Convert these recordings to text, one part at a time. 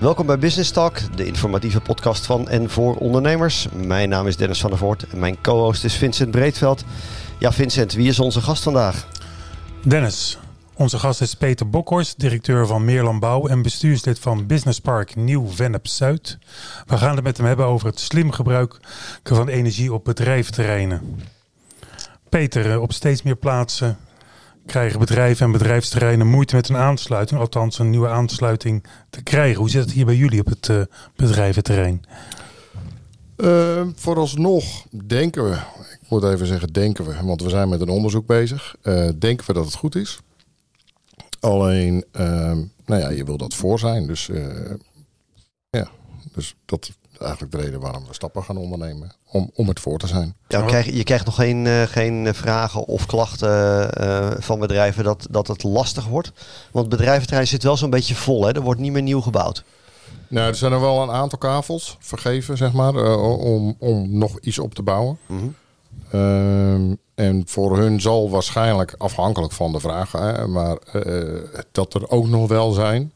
Welkom bij Business Talk, de informatieve podcast van en voor ondernemers. Mijn naam is Dennis van der Voort en mijn co-host is Vincent Breedveld. Ja, Vincent, wie is onze gast vandaag? Dennis, onze gast is Peter Bokhorst, directeur van Meerlandbouw en bestuurslid van Business Park Nieuw-Vennep Zuid. We gaan het met hem hebben over het slim gebruiken van energie op bedrijventerreinen. Peter, eh, op steeds meer plaatsen krijgen bedrijven en bedrijfsterreinen moeite met een aansluiting, althans een nieuwe aansluiting te krijgen. Hoe zit het hier bij jullie op het uh, bedrijventerrein? Uh, vooralsnog denken we, ik moet even zeggen denken we, want we zijn met een onderzoek bezig. Uh, denken we dat het goed is. Alleen, ehm, nou ja, je wil dat voor zijn. Dus ja, dus dat eigenlijk de reden waarom we stappen gaan ondernemen. Om, om het voor te zijn. Ja, krijg, je krijgt nog geen, uh, geen vragen of klachten uh, van bedrijven dat, dat het lastig wordt. Want het bedrijventerrein zit wel zo'n beetje vol. Hè? Er wordt niet meer nieuw gebouwd. Nou, er zijn er wel een aantal kavels vergeven, zeg maar, uh, om, om nog iets op te bouwen. Mm -hmm. en voor hun zal waarschijnlijk, afhankelijk van de vraag, hè, maar dat er ook nog wel zijn.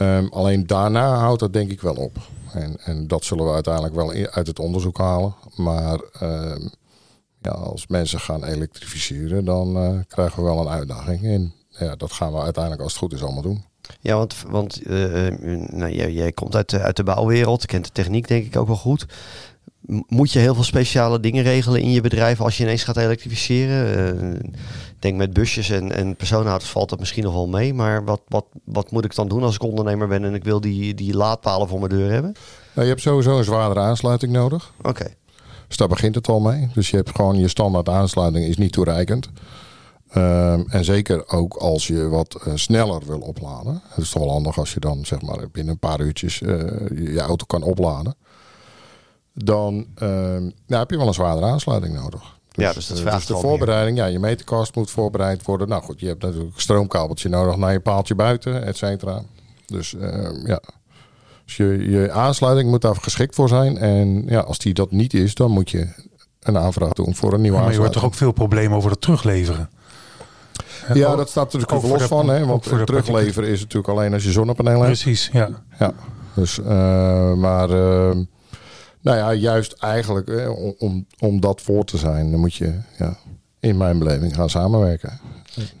Um, alleen daarna houdt dat denk ik wel op. En, en dat zullen we uiteindelijk wel uit het onderzoek halen. Maar uh, ja, als mensen gaan elektrificeren, dan uh, krijgen we wel een uitdaging. En ja, dat gaan we uiteindelijk als het goed is allemaal doen. Ja, want, want uh, nou, jij, jij, komt uit uit de bouwwereld, kent de techniek denk ik ook wel goed. Moet je heel veel speciale dingen regelen in je bedrijf als je ineens gaat elektrificeren? Uh, denk met busjes en, en personenauto's valt dat misschien nog wel mee. Maar wat, wat, wat moet ik dan doen als ik ondernemer ben en ik wil die, die laadpalen voor mijn deur hebben? Nou, je hebt sowieso een zwaardere aansluiting nodig. Oké. Okay. Dus daar begint het al mee. Dus je hebt gewoon je standaard aansluiting is niet toereikend. Um, en zeker ook als je wat uh, sneller wil opladen. Het is toch wel handig als je dan zeg maar binnen een paar uurtjes uh, je, je auto kan opladen. Dan uh, nou, heb je wel een zwaardere aansluiting nodig. Dus, ja, dus dat vraagt dus de voorbereiding. Ja, je meterkast moet voorbereid worden. Nou goed, je hebt natuurlijk een stroomkabeltje nodig naar je paaltje buiten, et cetera. Dus uh, ja, dus je, je aansluiting moet daar geschikt voor zijn. En ja, als die dat niet is, dan moet je een aanvraag doen voor een nieuwe maar aansluiting. Maar je hoort toch ook veel problemen over het terugleveren? Ja, dat staat natuurlijk ook los de, van. Hè, want het terugleveren is natuurlijk alleen als je zonnepanelen hebt. Precies, ja. ja dus, uh, maar... Uh, nou ja, juist eigenlijk hè, om, om dat voor te zijn, dan moet je ja, in mijn beleving gaan samenwerken.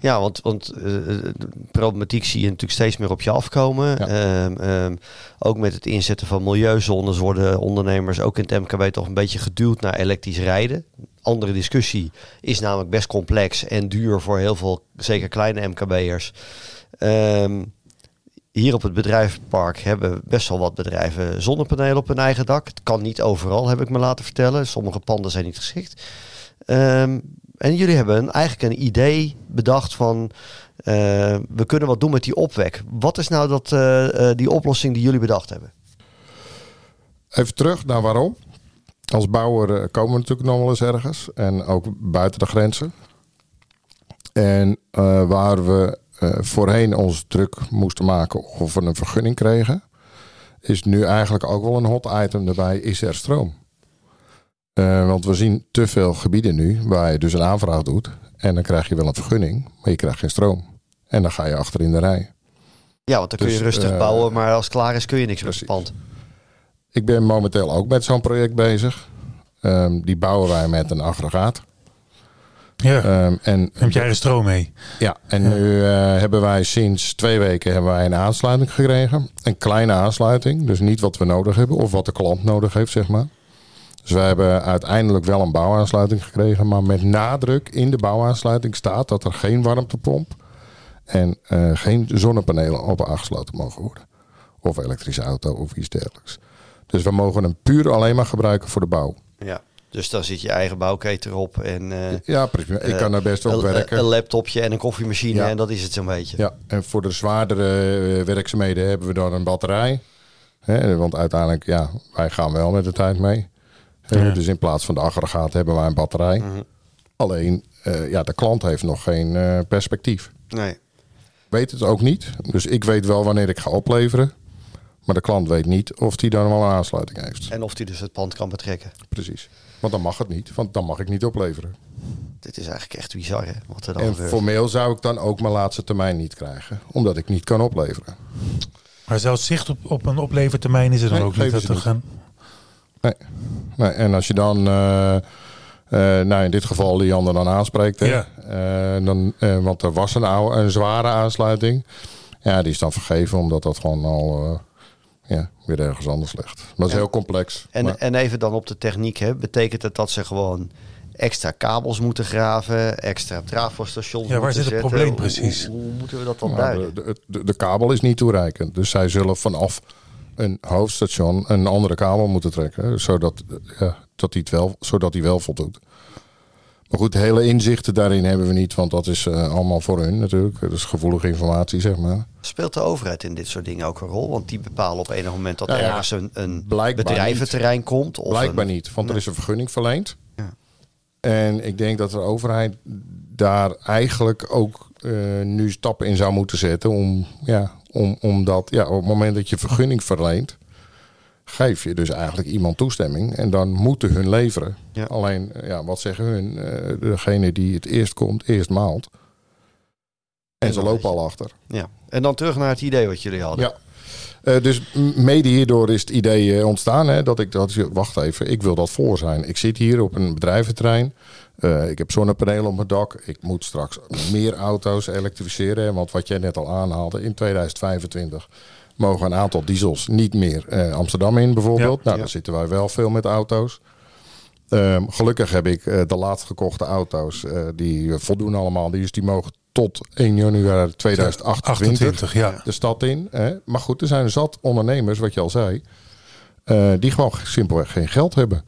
Ja, want, want uh, de problematiek zie je natuurlijk steeds meer op je afkomen. Ja. Um, um, ook met het inzetten van milieuzones worden ondernemers ook in het MKB toch een beetje geduwd naar elektrisch rijden. Andere discussie is namelijk best complex en duur voor heel veel, zeker kleine MKB'ers. Um, hier op het bedrijvenpark hebben best wel wat bedrijven zonnepanelen op hun eigen dak. Het kan niet overal, heb ik me laten vertellen. Sommige panden zijn niet geschikt. Um, en jullie hebben eigenlijk een idee bedacht van... Uh, we kunnen wat doen met die opwek. Wat is nou dat, uh, die oplossing die jullie bedacht hebben? Even terug naar waarom. Als bouwer komen we natuurlijk nog wel eens ergens. En ook buiten de grenzen. En waar we voorheen ons druk moesten maken of we een vergunning kregen, is nu eigenlijk ook wel een hot item erbij, is er stroom. Uh, want we zien te veel gebieden nu waar je dus een aanvraag doet en dan krijg je wel een vergunning, maar je krijgt geen stroom. En dan ga je achter in de rij. Ja, want dan kun je dus, rustig uh, bouwen, maar als het klaar is kun je niks precies. met het pand. Ik ben momenteel ook met zo'n project bezig. Um, die bouwen wij met een aggregaat. Ja. Um, en heb jij er stroom mee? Ja, en ja. nu uh, hebben wij sinds twee weken hebben wij een aansluiting gekregen. Een kleine aansluiting, dus niet wat we nodig hebben of wat de klant nodig heeft, zeg maar. Dus wij hebben uiteindelijk wel een bouwaansluiting gekregen, maar met nadruk in de bouwaansluiting staat dat er geen warmtepomp en uh, geen zonnepanelen op aangesloten mogen worden. Of elektrische auto of iets dergelijks. Dus we mogen hem puur alleen maar gebruiken voor de bouw. Ja. Dus dan zit je eigen bouwketen erop. En, uh, ja, prima. Ik kan daar best op werken. Een laptopje en een koffiemachine ja. en dat is het zo'n beetje. Ja, en voor de zwaardere werkzaamheden hebben we dan een batterij. Hè, want uiteindelijk, ja, wij gaan wel met de tijd mee. Ja. Dus in plaats van de aggregaat hebben wij een batterij. Mm -hmm. Alleen, uh, ja, de klant heeft nog geen uh, perspectief. Nee. Weet het ook niet. Dus ik weet wel wanneer ik ga opleveren. Maar de klant weet niet of hij dan wel een aansluiting heeft. En of hij dus het pand kan betrekken. Precies. Want dan mag het niet, want dan mag ik niet opleveren. Dit is eigenlijk echt bizar, hè? Wat er dan en gebeurt. formeel zou ik dan ook mijn laatste termijn niet krijgen, omdat ik niet kan opleveren. Maar zelfs zicht op, op een oplevertermijn is er dan Nee, ook niet te gaan. Nee, en als je dan, eh, eh, nou in dit geval die ander dan aanspreekt, hè, Ja. eh, dan, eh, want er was een, oude, een zware aansluiting. Ja, die is dan vergeven omdat dat gewoon al eh, weer ergens anders ligt. Maar dat is En- heel complex. En, Maar- en even dan op de techniek. Hè. Betekent het dat ze gewoon extra kabels moeten graven, extra trafostations Ja, waar zit het zetten? probleem Hoe- precies? Hoe, hoe moeten we dat dan Nou, duiden? de, de, de kabel is niet toereikend. Dus zij zullen vanaf een hoofdstation een andere kabel moeten trekken. Zodat, ja, dat die het wel, zodat die wel voldoet. Maar goed, hele inzichten daarin hebben we niet. Want dat is eh, allemaal voor hun natuurlijk. Dat is gevoelige informatie, zeg maar. Speelt de overheid in dit soort dingen ook een rol? Want die bepalen op enig moment dat Nou ja, ergens een, een bedrijventerrein komt. Of Blijkbaar een- niet, want er is een vergunning verleend. Ja. En ik denk dat de overheid daar eigenlijk ook eh, nu stappen in zou moeten zetten. Om, ja, om, omdat ja, op het moment dat je vergunning verleent, geef je dus eigenlijk iemand toestemming. En dan moeten hun leveren. Ja. Alleen, ja, wat zeggen hun? Eh, degene die het eerst komt, eerst maalt. En ze lopen al achter. Ja. En dan terug naar het idee wat jullie hadden. Ja. Eh, dus mede hierdoor is het idee eh, ontstaan hè, dat ik dat wacht even, ik wil dat voor zijn. Ik zit hier op een bedrijventerrein. Eh, ik heb zonnepanelen op mijn dak. Ik moet straks meer auto's elektrificeren. hè, Want wat jij net al aanhaalde, in 2025 mogen een aantal diesels niet meer eh, Amsterdam in bijvoorbeeld. Ja, nou, ja. dan zitten wij wel veel met auto's. Ehm, gelukkig heb ik eh, de laatst gekochte auto's. eh, die voldoen allemaal. Dus die mogen tot 1 januari 2028 28, ja. de stad in. Hè? Maar goed, er zijn zat ondernemers, wat je al zei, eh, die gewoon simpelweg geen geld hebben.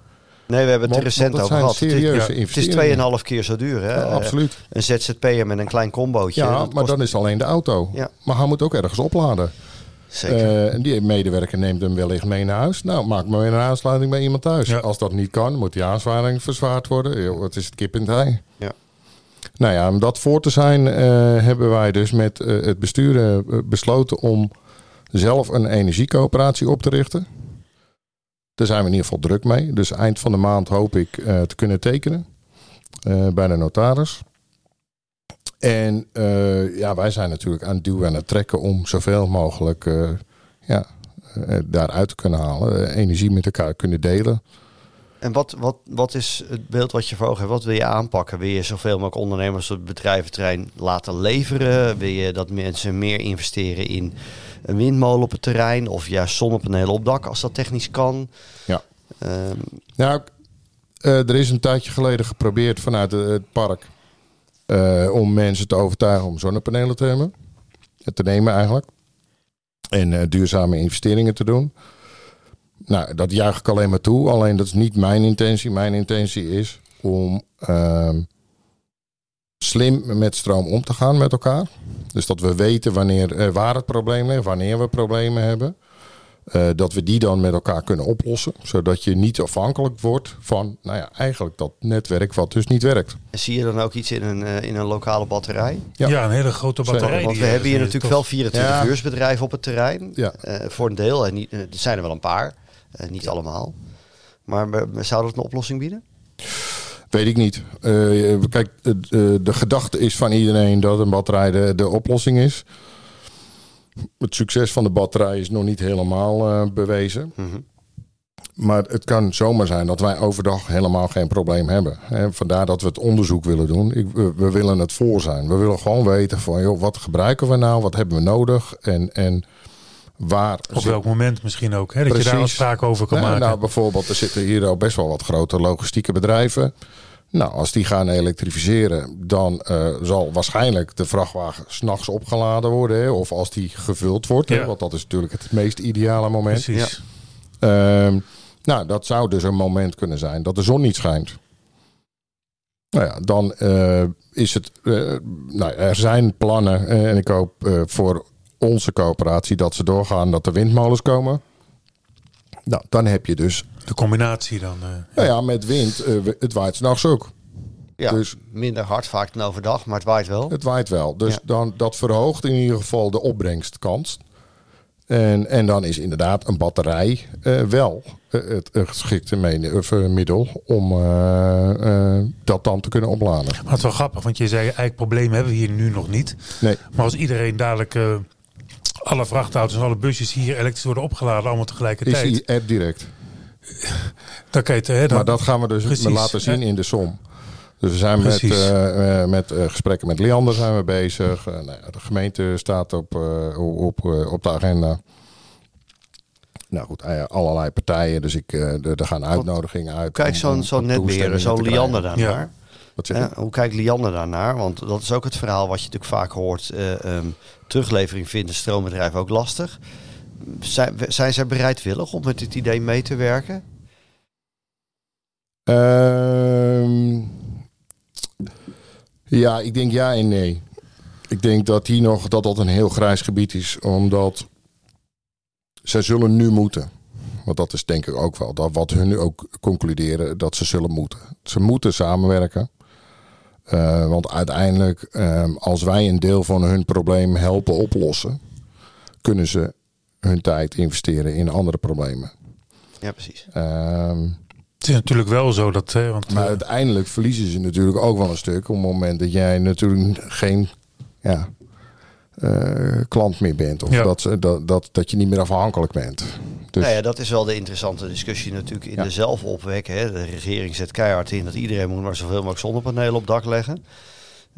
Nee, we hebben het Want- recent over zijn gehad. Het is- serieuze ja, Het is investeringen. 2,5 keer zo duur. Hè? Ja, absoluut. Een ZZP'er met een klein combootje. Ja, dat maar kost- dan is alleen de auto. Ja. Maar hij moet ook ergens opladen. Zeker. Eh, en die medewerker neemt hem wellicht mee naar huis. Nou, maak maar weer een aansluiting bij iemand thuis. Ja. Als dat niet kan, moet die aansluiting verzwaard worden. Wat is het kip in het ei? Ja. Nou ja, om dat voor te zijn, eh, hebben wij dus met eh, het bestuur besloten om zelf een energiecoöperatie op te richten. Daar zijn we in ieder geval druk mee. Dus eind van de maand hoop ik te kunnen tekenen bij de notaris. En eh, ja, wij zijn natuurlijk aan het duwen en het trekken om zoveel mogelijk eh, ja, eh, daaruit te kunnen halen. Energie met elkaar kunnen delen. En wat, wat, wat is het beeld wat je voor ogen hebt? Wat wil je aanpakken? Wil je zoveel mogelijk ondernemers op het bedrijventerrein laten leveren? Wil je dat mensen meer investeren in een windmolen op het terrein? Of juist zonnepanelen op dak als dat technisch kan? Ja. Ehm, Nou, er is een tijdje geleden geprobeerd vanuit het park eh, om mensen te overtuigen om zonnepanelen te hebben. Te nemen eigenlijk. En eh, duurzame investeringen te doen. Nou, dat juich ik alleen maar toe. Alleen dat is niet mijn intentie. Mijn intentie is om ehm, slim met stroom om te gaan met elkaar. Dus dat we weten wanneer, eh, waar het probleem ligt, wanneer we problemen hebben. Eh, dat we die dan met elkaar kunnen oplossen. Zodat je niet afhankelijk wordt van, nou ja, eigenlijk dat netwerk wat dus niet werkt. en zie je dan ook iets in een, eh, in een lokale batterij? Ja. Ja. een hele grote Zeker. batterij. Want we hebben hier is. natuurlijk Tof. wel 24 Ja. uursbedrijven op het terrein. Ja. Eh, voor een deel. En niet, eh, er zijn er wel een paar. Eh, niet allemaal. Maar zou dat een oplossing bieden? Weet ik niet. Eh, kijk, eh, eh, de gedachte is van iedereen dat een batterij de, de oplossing is. Het succes van de batterij is nog niet helemaal eh, bewezen. Mhm. Maar het kan zomaar zijn dat wij overdag helemaal geen probleem hebben. Hè, vandaar dat we het onderzoek willen doen. Ik, we, we willen het voor zijn. We willen gewoon weten van, joh, wat gebruiken we nou? Wat hebben we nodig? En, en waar... Op zit- welk moment misschien ook. Hè? Dat je daar Precies. afspraken over kan nou, maken. nou, bijvoorbeeld, er zitten hier al best wel wat grote logistieke bedrijven. Nou, als die gaan elektrificeren, dan eh, zal waarschijnlijk de vrachtwagen s'nachts opgeladen worden. Hè, of als die gevuld wordt, hè, want dat is natuurlijk het meest ideale moment. Precies. Ehm, nou, dat zou dus een moment kunnen zijn dat de zon niet schijnt. Nou ja, dan eh, is het. eh, nou, er zijn plannen en ik hoop eh, voor onze coöperatie dat ze doorgaan dat er windmolens komen. Nou, dan heb je dus. De combinatie dan. eh, Nou ja, met wind, eh, het waait s'nachts ook. Ja, Dus- minder hard vaak dan overdag, maar het waait wel. Het waait wel. Dus Ja. dan, dat verhoogt in ieder geval de opbrengstkans. En, en dan is inderdaad een batterij eh, wel eh, het geschikte middel om eh, eh, dat dan te kunnen opladen. Maar het is wel grappig, want je zei eigenlijk problemen hebben we hier nu nog niet. Nee, Maar als iedereen dadelijk alle vrachtauto's en alle busjes hier elektrisch worden opgeladen, allemaal Is tegelijkertijd. die app direct. Kan je hè, dan, Maar dat gaan we dus Precies. laten zien in de som. Dus we zijn met, Precies. eh, eh, met eh, gesprekken met Leander zijn we bezig. Nou ja, de gemeente staat op, eh, op, eh, op de agenda. Nou goed, allerlei partijen. Dus ik, eh, er gaan uitnodigingen uit. Kijk, zo'n zo'n netbeheerder, zo'n Liander krijgen. daarnaar. Wat zeg Ja, je? hoe kijkt Liander daarnaar? Want dat is ook het verhaal wat je natuurlijk vaak hoort. eh, ehm, teruglevering vindt een stroombedrijf ook lastig. Zijn, zijn zij bereidwillig om met dit idee mee te werken? Ehm, ja, ik denk ja en nee. Ik denk dat hier nog dat dat een heel grijs gebied is, omdat zij zullen nu moeten. Want dat is denk ik ook wel dat wat hun nu ook concluderen dat ze zullen moeten. Ze moeten samenwerken. Eh, want uiteindelijk, ehm, als wij een deel van hun probleem helpen oplossen, kunnen ze hun tijd investeren in andere problemen. Ja, precies. Ehm Het is natuurlijk wel zo dat, hè, want maar eh, uiteindelijk verliezen ze natuurlijk ook wel een stuk. Op het moment dat jij natuurlijk geen ja, eh, klant meer bent. Of Ja. dat, ze- dat, dat, dat je niet meer afhankelijk bent. Dus Nou ja, dat is wel de interessante discussie natuurlijk in Ja. de zelfopwek. Hè. De regering zet keihard in dat iedereen moet maar zoveel mogelijk zonnepanelen op dak leggen.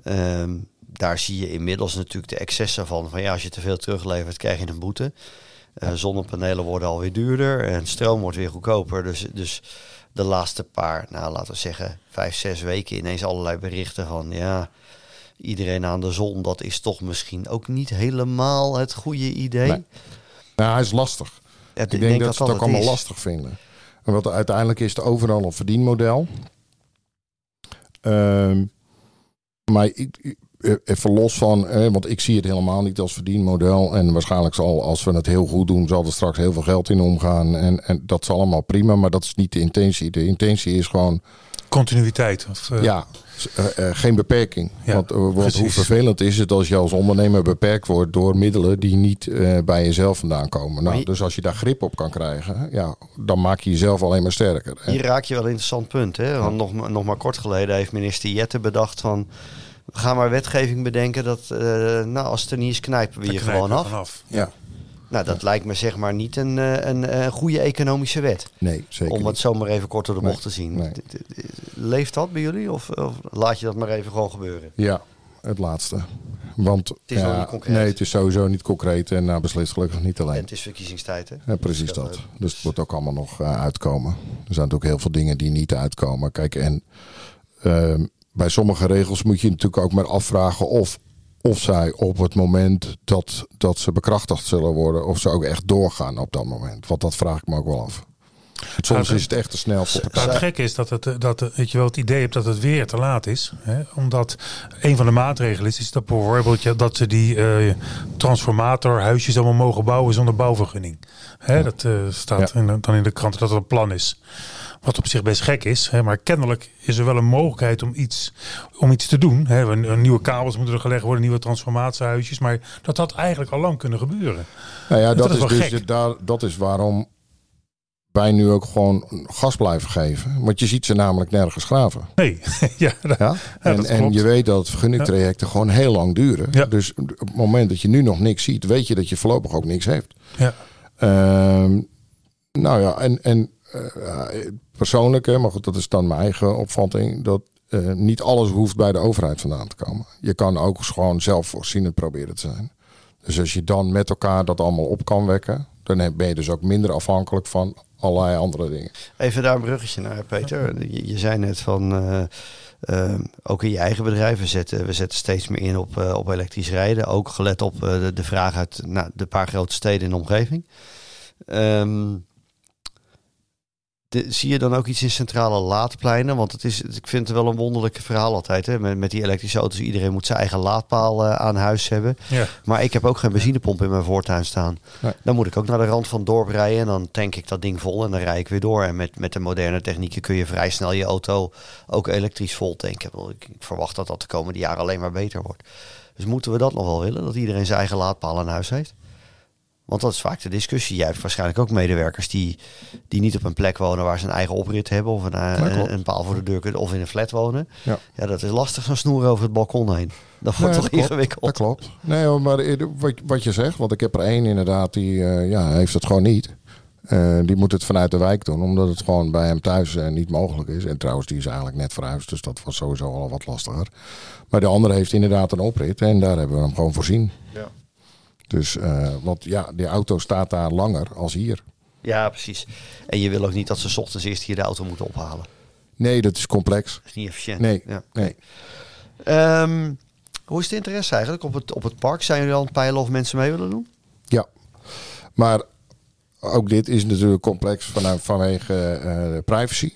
Ehm, daar zie je inmiddels natuurlijk de excessen van. Van ja, als je te veel teruglevert, krijg je een boete. Eh, zonnepanelen worden alweer duurder en stroom wordt weer goedkoper. Dus, dus de laatste paar, nou laten we zeggen, vijf, zes weken ineens allerlei berichten van ja, iedereen aan de zon. Dat is toch misschien ook niet helemaal het goede idee. Nee. nou, hij is lastig. Ja, Ik denk, dat, ze het ook allemaal is. lastig vinden. En wat uiteindelijk is het overal een verdienmodel. Ehm, maar ik, even los van, eh, want ik zie het helemaal niet als verdienmodel. En waarschijnlijk zal, als we het heel goed doen, zal er straks heel veel geld in omgaan. En, en dat is allemaal prima, maar dat is niet de intentie. De intentie is gewoon, continuïteit. Of, eh, ja, eh, eh, geen beperking. Ja, want eh, want hoe vervelend is het als je als ondernemer beperkt wordt door middelen die niet eh, bij jezelf vandaan komen. Nou, je- dus als je daar grip op kan krijgen, ja, dan maak je jezelf alleen maar sterker. Hier raak je wel een interessant punt. Hè? Want nog, maar- nog maar kort geleden heeft minister Jette bedacht van... we gaan maar wetgeving bedenken dat eh, nou, als het er niet is knijpen we je knijpen gewoon af. vanaf. Ja, Nou, dat lijkt me zeg maar niet een, eh, een, een goede economische wet. nee, zeker om het niet. zo maar even kort door de Nee, bocht te zien. nee. Leeft dat bij jullie of, of laat je dat maar even gewoon gebeuren? Ja, het laatste. Want is wel ja, niet concreet. nee, het is sowieso niet concreet en nou, beslist gelukkig niet En alleen. het is verkiezingstijd hè? Ja, precies dat. Dus het moet ook allemaal nog eh, uitkomen. Er zijn natuurlijk heel veel dingen die niet uitkomen. Kijk, en ehm, bij sommige regels moet je natuurlijk ook maar afvragen of, of zij op het moment dat, dat ze bekrachtigd zullen worden, of ze ook echt doorgaan op dat moment. Want dat vraag ik me ook wel af. Soms is het echt te snel voor het gekke is dat, het, dat weet je wel, het idee hebt dat het weer te laat is. Hè? Omdat een van de maatregelen is, is dat bijvoorbeeld dat ze die eh, transformatorhuisjes allemaal mogen bouwen zonder bouwvergunning. Hè? Dat eh, staat Ja. in, dan in de krant dat het een plan is. Wat op zich best gek is. Hè? Maar kennelijk is er wel een mogelijkheid om iets, om iets te doen. Hè? Nieuwe kabels moeten er gelegd worden, nieuwe transformatiehuisjes. Maar dat had eigenlijk al lang kunnen gebeuren. Nou ja, Dat dat, is wel dus gek. daar, dat is waarom wij nu ook gewoon gas blijven geven. Want je ziet ze namelijk nergens graven. Nee, ja, dat- Ja? en, en je weet dat vergunningtrajecten gewoon heel lang duren. Ja. Dus op het moment dat je nu nog niks ziet, weet je dat je voorlopig ook niks heeft. ja. Ehm, nou ja, en, en ja, persoonlijk, hè, maar goed, dat is dan mijn eigen opvatting, dat eh, niet alles hoeft bij de overheid vandaan te komen. Je kan ook gewoon zelfvoorzienend proberen te zijn. Dus als je dan met elkaar dat allemaal op kan wekken, dan ben je dus ook minder afhankelijk van allerlei andere dingen. Even daar een bruggetje naar, Peter. Je, je zei net van, eh, eh, ook in je eigen bedrijf, we zetten, we zetten steeds meer in op, eh, op elektrisch rijden. Ook gelet op eh, de, de vraag uit nou, de paar grote steden in de omgeving. Ehm, de, zie je dan ook iets in centrale laadpleinen? Want het is, ik vind het wel een wonderlijk verhaal altijd. Hè? Met, met die elektrische auto's, iedereen moet zijn eigen laadpaal eh, aan huis hebben. ja. Maar ik heb ook geen benzinepomp in mijn voortuin staan. Nee. Dan moet ik ook naar de rand van het dorp rijden. En dan tank ik dat ding vol en dan rij ik weer door. En met, met de moderne technieken kun je vrij snel je auto ook elektrisch vol tanken. Ik, ik verwacht dat dat de komende jaren alleen maar beter wordt. Dus moeten we dat nog wel willen? Dat iedereen zijn eigen laadpaal aan huis heeft? Want dat is vaak de discussie. Jij hebt waarschijnlijk ook medewerkers die, die niet op een plek wonen waar ze een eigen oprit hebben. Of een, eh, een, een paal voor de deur kunnen. Of in een flat wonen. Ja. ja, dat is lastig zo'n snoer over het balkon heen. Dat wordt Nee, toch ingewikkeld. Dat klopt. Nee, hoor, maar wat, wat je zegt, want ik heb er één inderdaad die eh, ja, heeft het gewoon niet. Eh, die moet het vanuit de wijk doen, omdat het gewoon bij hem thuis niet mogelijk is. En trouwens, die is eigenlijk net verhuisd, dus dat was sowieso al wat lastiger. Maar de andere heeft inderdaad een oprit en daar hebben we hem gewoon voorzien. Dus, eh, want ja, die auto staat daar langer als hier. Ja, precies. En je wil ook niet dat ze 's ochtends eerst hier de auto moeten ophalen. Nee, dat is complex. Dat is niet efficiënt. Nee, Ja. nee. Ehm, hoe is de interesse eigenlijk op het, op het park? Zijn jullie al het peilen of mensen mee willen doen? Ja, maar ook dit is natuurlijk complex vanuit, vanwege eh, privacy.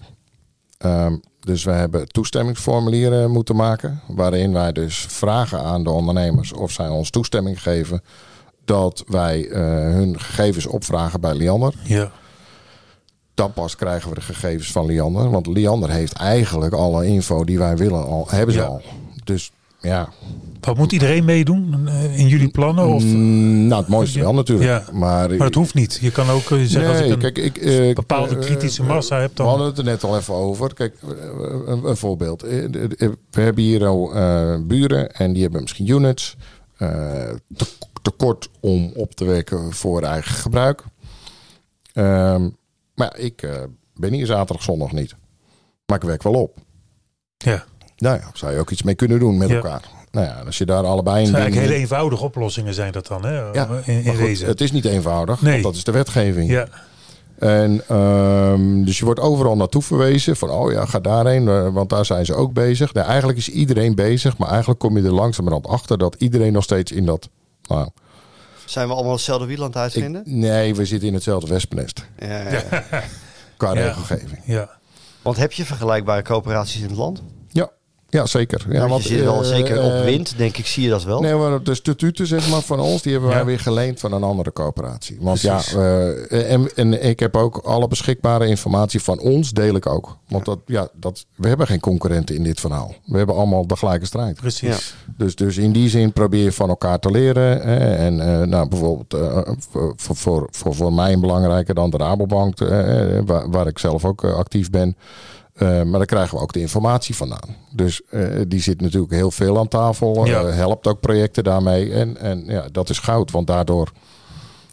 Ehm, dus we hebben toestemmingsformulieren moeten maken. Waarin wij dus vragen aan de ondernemers of zij ons toestemming geven. Dat wij eh, hun gegevens opvragen bij Liander. Ja. Dan pas krijgen we de gegevens van Liander. Want Liander heeft eigenlijk alle info die wij willen al. Hebben ze Ja. al. Dus ja, Wat moet iedereen meedoen eh, in jullie plannen? Of, Mm, nou het mooiste wel natuurlijk. Ja. Maar, maar dat hoeft niet. Je kan ook eh, zeggen als ik een kijk, ik, bepaalde kritische massa heb, dan- We hadden het er net al even over. Kijk, een, een voorbeeld. We hebben hier al buren en die hebben misschien units. te, tekort om op te wekken voor eigen gebruik. Ehm, maar ik eh, ben hier zaterdag, zondag niet. Maar ik werk wel op. ja. Nou ja, zou je ook iets mee kunnen doen met Ja. elkaar. Nou ja, als je daar allebei Het in zijn eigenlijk hele eenvoudige oplossingen zijn dat dan, hè? Ja, in, in goed, wezen. het is niet eenvoudig, Nee. want dat is de wetgeving. Ja, En ehm, dus je wordt overal naartoe verwezen van, oh ja, ga daarheen, eh, want daar zijn ze ook bezig. Nou, eigenlijk is iedereen bezig, maar eigenlijk kom je er langzamerhand achter dat iedereen nog steeds in dat. Nou, Zijn we allemaal hetzelfde wiel aan het ik, uitvinden? nee, we zitten in hetzelfde wespennest Ja, ja. qua Ja. regelgeving. ja. Want heb je vergelijkbare coöperaties in het land? Ja, zeker. Ja, want, je zit wel eh, zeker op eh, wind, denk ik, zie je dat wel. Nee, maar de statuten zeg maar, van ons, die hebben wij weer geleend van een andere coöperatie. Want Precies. ja, eh, en, en ik heb ook alle beschikbare informatie van ons, deel ik ook. Want dat, ja, dat, we hebben geen concurrenten in dit verhaal. We hebben allemaal de gelijke strijd. Precies. Dus, dus in die zin probeer je van elkaar te leren. Hè. En eh, nou, bijvoorbeeld voor, voor, voor, voor mij een belangrijke dan de Rabobank, eh, waar, waar ik zelf ook actief ben. Eh, maar daar krijgen we ook de informatie vandaan. Dus eh, die zit natuurlijk heel veel aan tafel. Ja. eh, helpt ook projecten daarmee. En, en ja, dat is goud, want daardoor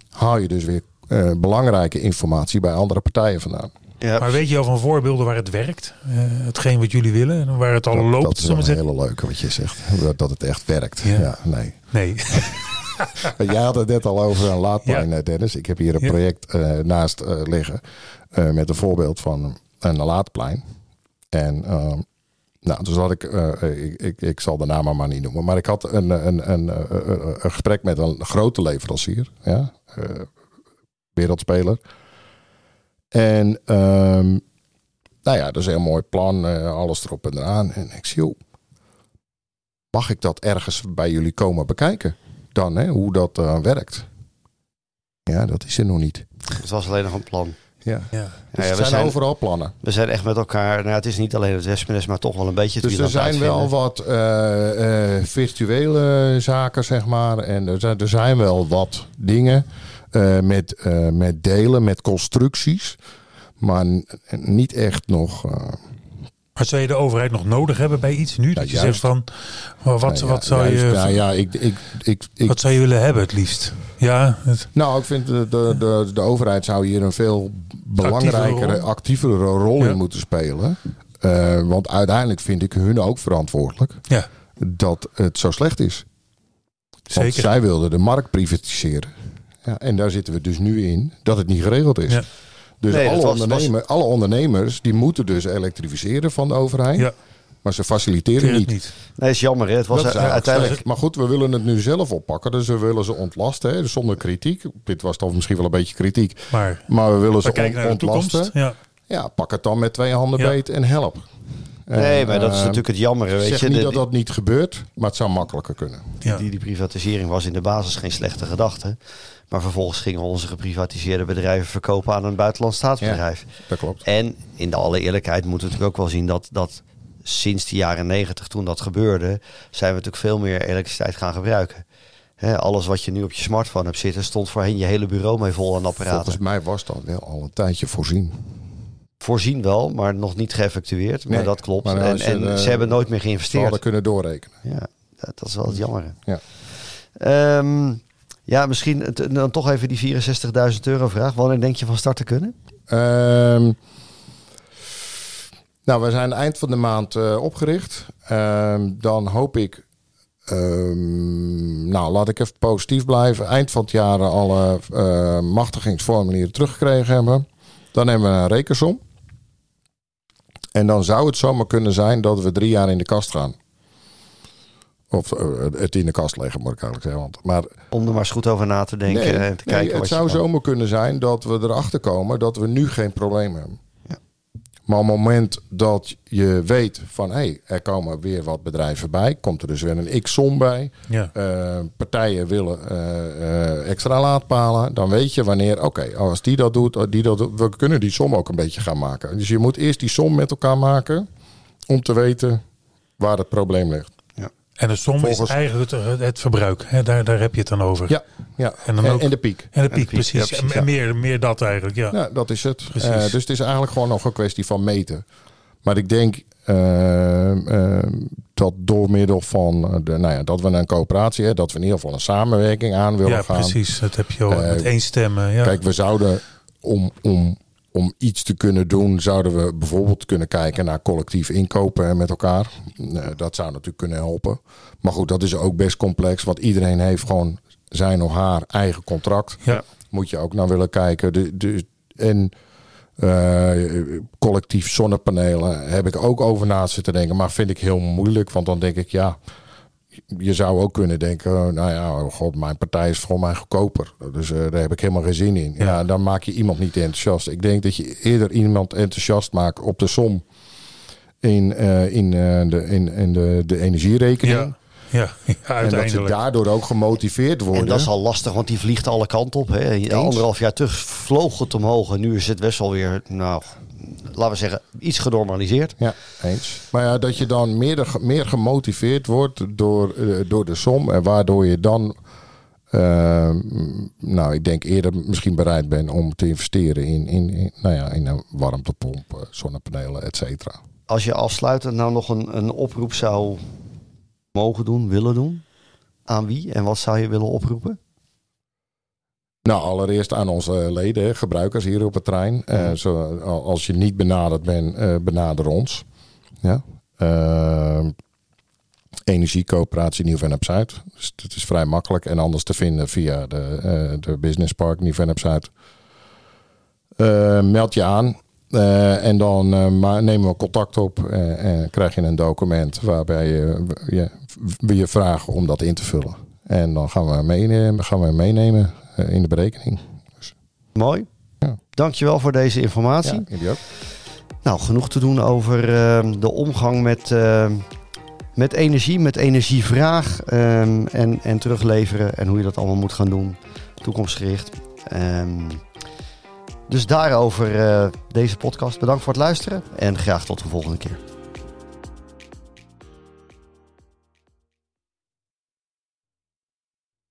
haal je dus weer eh, belangrijke informatie bij andere partijen vandaan. Ja, Maar weet je al van voorbeelden waar het werkt? Eh, hetgeen wat jullie willen en waar het al dat, loopt? dat is een zeggen? hele leuke wat je zegt. Dat, het echt werkt. Ja. Ja, nee. Nee. Jij had het net al over een laadplein, Ja. Dennis. Ik heb hier een Ja. project eh, naast liggen eh, met een voorbeeld van een laadplein. En ehm, nou, dus had ik, eh, ik, ik, ik zal de naam maar niet noemen, maar ik had een, een, een, eh, een, een gesprek met een grote leverancier, ja, eh, wereldspeler. En ehm, nou ja, dat is een heel mooi plan, eh, alles erop en eraan. En ik zie, joh, mag ik dat ergens bij jullie komen bekijken? Dan, hè, hoe dat eh, werkt. Ja, dat is er nog niet. het was alleen nog een plan. Ja. Ja. Dus ja, er we, zijn, zijn, overal plannen. we zijn echt met elkaar. Nou, het is niet alleen het wespennest, maar toch wel een beetje het Dus er zijn wel wat eh, eh, virtuele zaken, zeg maar. En er zijn, er zijn wel wat dingen eh, met, eh, met delen, met constructies. Maar niet echt nog. Maar zou je de overheid nog nodig hebben bij iets nu? Dat je juist. zegt van, wat, nou ja, wat, zou juist, je, Nou ja, ik, ik, ik, ik, wat zou je willen hebben het liefst? Ja, het, nou, ik vind de, de, de, de overheid zou hier een veel belangrijkere, rol. actievere rol Ja. in moeten spelen. Eh, want uiteindelijk vind ik hun ook verantwoordelijk ja, dat het zo slecht is. Want zeker. zij wilden de markt privatiseren. Ja, en daar zitten we dus nu in dat het niet geregeld is. Ja. Dus Nee, alle, was- ondernemer, alle ondernemers die moeten dus elektrificeren van de overheid. Ja, Maar ze faciliteren niet. niet. Nee, is jammer. Hè? Het was uiteindelijk. Maar goed, we willen het nu zelf oppakken. Dus we willen ze ontlasten. Hè, dus zonder kritiek. Dit was dan misschien wel een beetje kritiek. Maar Maar we willen ze on- ontlasten. toekomst. Ja, Ja, pak het dan met twee handen Ja. beet en help. Nee, En, maar dat is eh, natuurlijk het jammer. Ik Weet zeg je, niet De- dat dat niet gebeurt, maar het zou makkelijker kunnen. ja. die, die privatisering was in de basis geen slechte gedachte. Maar vervolgens gingen onze geprivatiseerde bedrijven verkopen aan een buitenlands staatsbedrijf. Dat klopt. En in de alle eerlijkheid moeten we natuurlijk ook wel zien dat, dat sinds de jaren negentig, toen dat gebeurde, zijn we natuurlijk veel meer elektriciteit gaan gebruiken. Alles wat je nu op je smartphone hebt zitten, stond voorheen je hele bureau mee vol aan apparaten. Volgens mij was dat wel al een tijdje voorzien. Voorzien wel, maar nog niet geëffectueerd. Maar Nee, dat klopt. maar en en eh, ze hebben nooit meer Ze geïnvesteerd. hadden kunnen doorrekenen. Ja, dat dat is wel het jammer. Ja. Ehm, ja, misschien dan toch even die 64.000 euro vraag. Wanneer denk je van start te kunnen? Ehm, nou, we zijn eind van de maand eh, opgericht. Ehm, dan hoop ik, ehm, nou laat ik even positief blijven, eind van het jaar alle eh, machtigingsformulieren teruggekregen hebben. Dan hebben we een rekensom. En dan zou het zomaar kunnen zijn dat we drie jaar in de kast gaan. Of eh, het in de kast leggen, moet ik eigenlijk zeggen. Want, maar Om er maar eens goed over na te denken Nee, en te nee, kijken het zou kan. zomaar kunnen zijn dat we erachter komen dat we nu geen probleem hebben. Ja. Maar op het moment dat je weet van hé, hey, er komen weer wat bedrijven bij, komt er dus weer een x-som bij. Ja. Eh, partijen willen eh, eh, extra laadpalen. Dan weet je wanneer, oké, als die dat doet, die dat doet, we kunnen die som ook een beetje gaan maken. Dus je moet eerst die som met elkaar maken om te weten waar het probleem ligt. En de som Volgens- is eigenlijk het, het verbruik. Hè? Daar, daar heb je het dan over. Ja, ja. En En, dan ook- en de piek. En de de piek, piek, precies. ja, precies, en ja. meer, meer dat eigenlijk, ja. Ja, dat is het. Eh, dus het is eigenlijk gewoon nog een kwestie van meten. Maar ik denk eh, eh, dat door middel van de, nou ja, dat we een coöperatie hebben, dat we in ieder geval een samenwerking aan willen Ja, gaan. precies. Dat heb je al met één stemmen. Ja. Kijk, we zouden om, om, om iets te kunnen doen, zouden we bijvoorbeeld kunnen kijken naar collectief inkopen met elkaar. Eh, dat zou natuurlijk kunnen helpen. Maar goed, dat is ook best complex, want iedereen heeft gewoon zijn of haar eigen contract ja. moet je ook naar willen kijken. De, de, en eh, collectief zonnepanelen heb ik ook over na zitten denken. Maar vind ik heel moeilijk. Want dan denk ik, ja, je zou ook kunnen denken... Nou ja, oh god, mijn partij is voor mij goedkoper. Dus eh, daar heb ik helemaal geen zin in. Ja. Ja. dan maak je iemand niet enthousiast. Ik denk dat je eerder iemand enthousiast maakt op de som... in, eh, in, eh, de, in, in de, de energierekening. Ja. Ja, ja, en dat ze uiteindelijk. daardoor ook gemotiveerd worden. En dat is al lastig, want die vliegt alle kanten op. Hè. Anderhalf jaar terug vloog het omhoog en nu is het best wel weer, nou, laten we zeggen, iets genormaliseerd. Ja, eens. Maar ja, dat je dan meer, meer gemotiveerd wordt door, eh, door de som. En waardoor je dan, eh, nou, ik denk eerder misschien bereid bent om te investeren in, in, in, nou ja, in een warmtepomp, eh, zonnepanelen, et cetera. Als je afsluitend nou nog een, een oproep zou mogen doen, willen doen, aan wie en wat zou je willen oproepen? Nou, allereerst aan onze leden, gebruikers hier op het trein. Eh, zo, als je niet benaderd bent, eh, benader ons. Ja. Eh, Energiecoöperatie Nieuw-Vennep Zuid. Dus het is vrij makkelijk en anders te vinden via de, de Business Park Nieuw-Vennep Zuid. Eh, meld je aan en dan nemen we contact op en krijg je een document waarbij je, je, we je vragen om dat in te vullen. En dan gaan we, meenemen, gaan we meenemen in de berekening. Mooi. Ja. Dankjewel voor deze informatie. Ja, ook. Nou, genoeg te doen over ehm, de omgang met, ehm, met energie, met energievraag ehm, en, en terugleveren en hoe je dat allemaal moet gaan doen, toekomstgericht. Dus daarover eh, deze podcast. Bedankt voor het luisteren en graag tot de volgende keer.